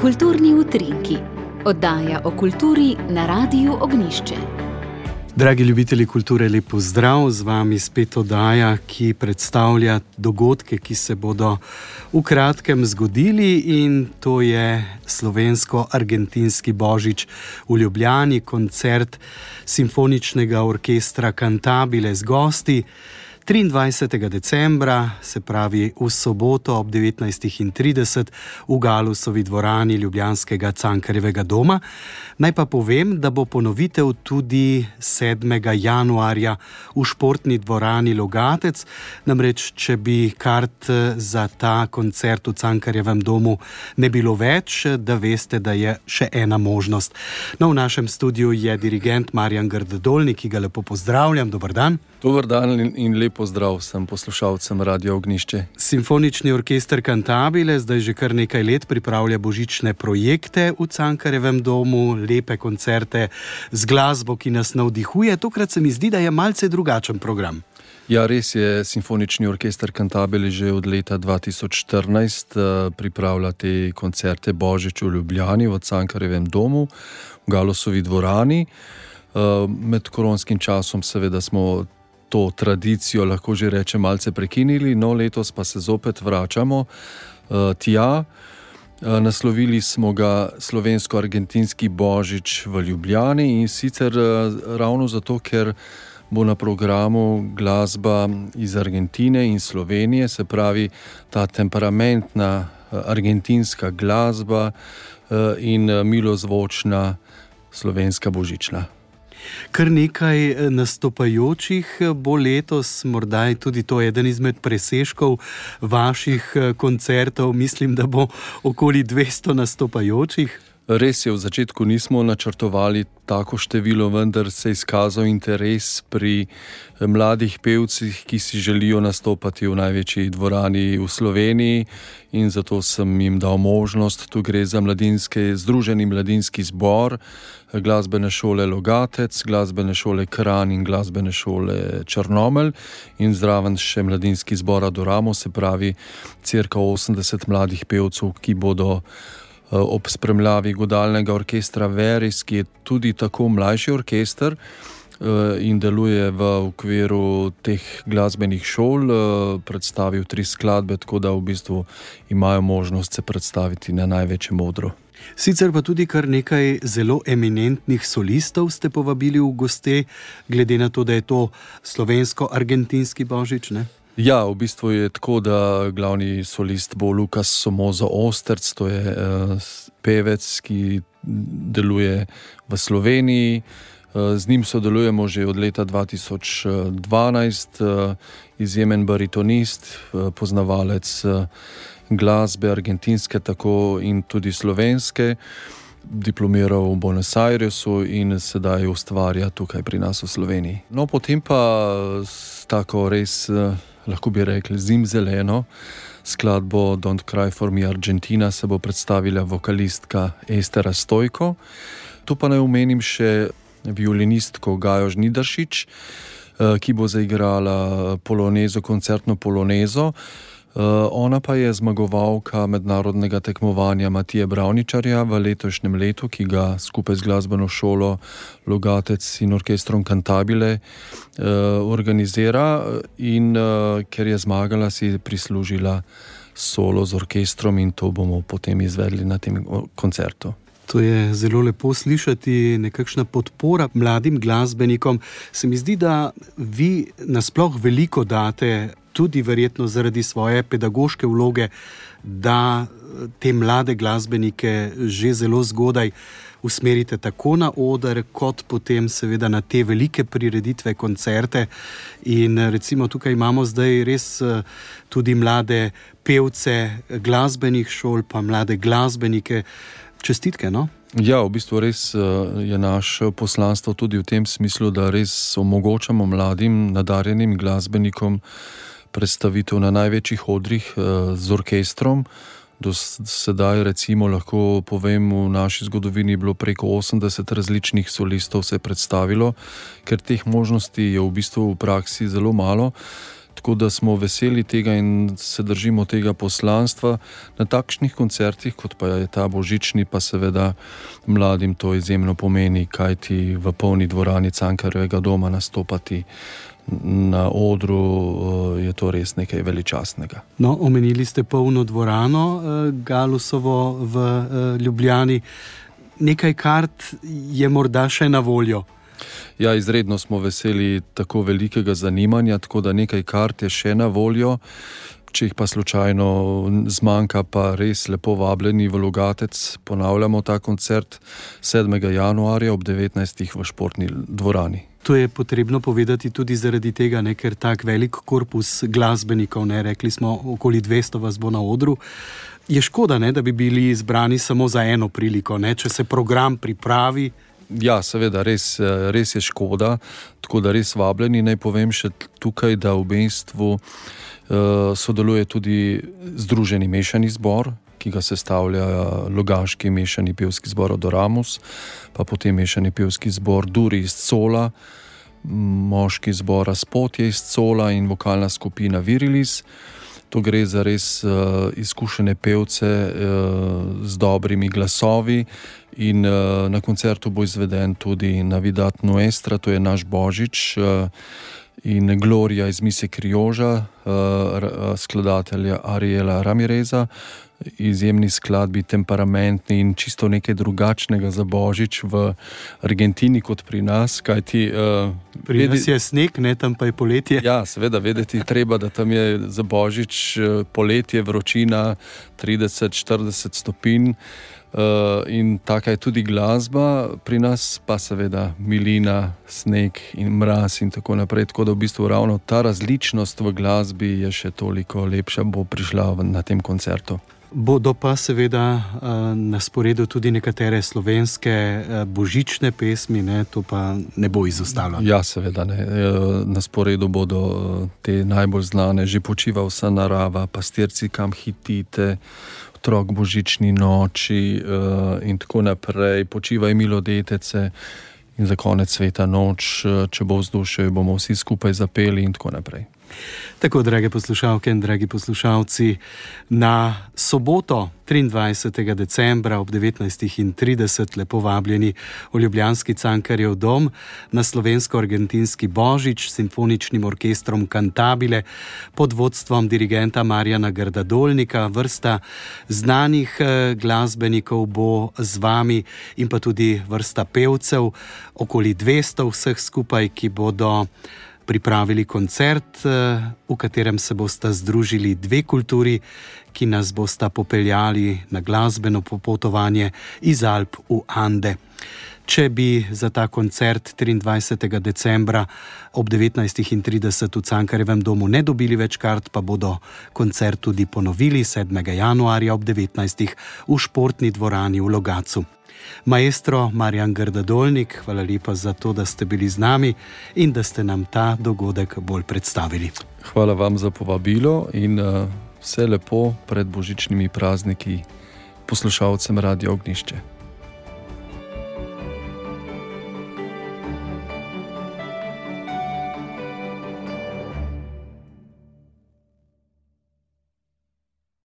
Kulturni utrinki, oddaja o kulturi na Radiu Ognišče. Dragi ljubitelji kulture, lepo zdrav, z vami spet oddaja, ki predstavlja dogodke, ki se bodo v kratkem zgodili in to je slovensko-argentinski božič v Ljubljani, koncert simfoničnega orkestra Cantabile z gosti. 23. decembra, se pravi v soboto ob 19.30 v Galusovi dvorani Ljubljanskega Cankarjevega doma. Naj pa povem, da bo ponovitev tudi 7. januarja v športni dvorani Logatec. Namreč, če bi kart za ta koncert v Cankarjevem domu ne bilo več, da veste, da je še ena možnost. No, v našem studiu je dirigent Marjan Grdolnik, ki ga lepo pozdravljam. Dobar dan. Dobar dan in lepo pozdrav vsem poslušalcem Radio Ognišče. Simfonični orkester Cantabile zdaj že kar nekaj let pripravlja božične projekte v Cankarevem domu, lepe koncerte z glasbo, ki nas navdihuje. Tokrat se mi zdi, da je malce drugačen program. Ja, res je, Simfonični orkester Cantabile že od leta 2014 uh, pripravlja te koncerte Božič v Ljubljani, v Cankarevem domu, v Galosovi dvorani. Uh, med koronskim časom, seveda, smo to tradicijo, lahko že rečem, malce prekinili, no letos pa se zopet vračamo uh, tja. Uh, naslovili smo ga slovensko-argentinski božič v Ljubljani in sicer uh, ravno zato, ker bo na programu glasba iz Argentine in Slovenije, se pravi ta temperamentna argentinska glasba in milozvočna slovenska božična. Kar nekaj eh, nastopajočih eh, bo letos, morda je tudi to eden izmed presežkov vaših eh, koncertov. Mislim, da bo okoli 200 nastopajočih. Res je, v začetku nismo načrtovali tako število, vendar se je izkazal interes pri eh, mladih pevcih, ki si želijo nastopati v največji dvorani v Sloveniji in zato sem jim dal možnost. Tu gre za mladinske, združeni mladinski zbor, eh, glasbene šole Logatec, glasbene šole Kran in glasbene šole Črnomelj in zraven še mladinski zbor Adoramo, se pravi crka 80 mladih pevcev, ki bodo. Eh, ob spremljavi godalnega orkestra Veris, ki je tudi tako mlajši orkester eh, in deluje v okviru teh glasbenih šol, eh, predstavil tri skladbe, tako da v bistvu imajo možnost se predstaviti na največjem odru. Sicer pa tudi kar nekaj zelo eminentnih solistov ste povabili v goste, glede na to, da je to slovensko-argentinski božič. Ne? Ja, v bistvu je tako, da glavni solist bo Lukas Somoza Osterc, to je uh, pevec, ki deluje v Sloveniji. Uh, z njim sodelujemo že od leta 2012, uh, izjemen baritonist, uh, poznavalec uh, glasbe argentinske, tako in tudi slovenske. Diplomiral v Buenos Airesu in sedaj ustvarja tukaj pri nas v Sloveniji. No, potem pa tako res. Uh, lahko bi rekli, zimzeleno. Skladbo Don't Cry for Me Argentina se bo predstavila vokalistka Estera Stojko. Tu pa naj omenim še violinistko Gajo Žnidaršič, eh, ki bo zaigrala polonezo, koncertno polonezo. Eh, ona pa je zmagovalka mednarodnega tekmovanja Matije Bravničarja v letošnjem letu, ki ga skupaj z glasbeno šolo Logatec in orkestrom Cantabile uh, organizira. In uh, ker je zmagala, si je prislužila solo z orkestrom in to bomo potem izvedli na tem koncertu. To je zelo lepo slišati, nekakšna podpora mladim glasbenikom. Se mi zdi, da vi nasploh veliko date tudi verjetno zaradi svoje pedagoške vloge, da te mlade glasbenike že zelo zgodaj usmerite tako na oder, kot potem seveda na te velike prireditve, koncerte. In recimo tukaj imamo zdaj res tudi mlade pevce glasbenih šol, pa mlade glasbenike. Čestitke. No? Ja, v bistvu res je naše poslanstvo tudi v tem smislu, da res omogočamo mladim, nadarjenim glasbenikom predstavitev na največjih odrih eh, z orkestrom. Do sedaj, recimo, lahko povem, v naši zgodovini je bilo preko 80 različnih solistov se predstavilo, ker teh možnosti je v bistvu v praksi zelo malo. Tako da smo veseli tega in se držimo tega poslanstva na takšnih koncertih, kot pa je ta božični, pa seveda mladim to izjemno pomeni, kaj ti v polni dvorani Cankarjevega doma nastopati. Na odru eh, je to res nekaj veličastnega. No, omenili ste polno dvorano eh, Galusovo v eh, Ljubljani. Nekaj kart je morda še na voljo. Ja, izredno smo veseli tako velikega zanimanja, tako da nekaj kart je še na voljo. Če jih pa slučajno zmanjka, pa res lepo vabljeni v Logatec. Ponavljamo ta koncert 7. januarja ob 19. v športni dvorani. To je potrebno povedati tudi zaradi tega, ne, ker tako velik korpus glasbenikov, ne rekli smo, okoli 200 vas bo na odru. Je škoda, ne, da bi bili izbrani samo za eno priliko, ne, če se program pripravi. Ja, seveda, res, eh, res je škoda, tako da res vabljeni. Naj povem še tukaj, da v bistvu uh, sodeluje tudi Združeni mešani zbor, ki ga sestavlja Logaški mešani pevski zbor Odoramus, pa potem mešani pevski zbor Duri iz Cola, moški zbor Aspotje iz Cola in vokalna skupina Virilis. To gre za res uh, izkušene pevce uh, z dobrimi glasovi. In uh, na koncertu bo izveden tudi Navidat Nuestra, to je naš božič. Uh, In Gloria iz Mise Krioža, uh, skladatelja Ariela Ramireza, izjemni skladbi, temperamentni in čisto nekaj drugačnega za božič v Argentini kot pri nas. Kajti, uh, pri vedi, nas je sneg, ne tam pa je poletje. Ja, seveda, vedeti treba, da tam je za božič uh, poletje, vročina 30-40 stopinj. Uh, in taka je tudi glasba, pri nas pa seveda milina, sneg in mraz in tako naprej. Tako da v bistvu ravno ta različnost v glasbi je še toliko lepša, bo prišla na tem koncertu. Bodo pa seveda uh, na sporedu tudi nekatere slovenske uh, božične pesmi, ne? to pa ne bo izostalo. Ja, seveda ne. Na sporedu bodo te najbolj znane, že počiva vsa narava, pastirci, kam hitite, otrok božični noči in tako naprej, počivaj milo detece. In za konec sveta noč, če bo vzdušje, bomo vsi skupaj zapeli, in tako naprej. Tako, drage poslušalke in dragi poslušalci, na soboto 23. decembra ob 19.30 lepo vabljeni v Ljubljanski Cankarjev dom na slovensko-argentinski božič s simfoničnim orkestrom Cantabile pod vodstvom dirigenta Marjana Grdadolnika. Vrsta znanih eh, glasbenikov bo z vami in pa tudi vrsta pevcev, okoli 200 vseh skupaj, ki bodo pripravili koncert, eh, v katerem se bosta združili dve kulturi, ki nas bosta popeljali na glasbeno popotovanje iz Alp v Ande. Če bi za ta koncert 23. decembra ob 19.30 v Cankarjevem domu ne dobili več kart, pa bodo koncert tudi ponovili 7. januarja ob 19. v športni dvorani v Logacu. Maestro Marjan Grdadolnik, hvala lepa za to, da ste bili z nami in da ste nam ta dogodek bolj predstavili. Hvala vam za povabilo in uh, vse lepo pred božičnimi prazniki poslušalcem Radio Ognišče.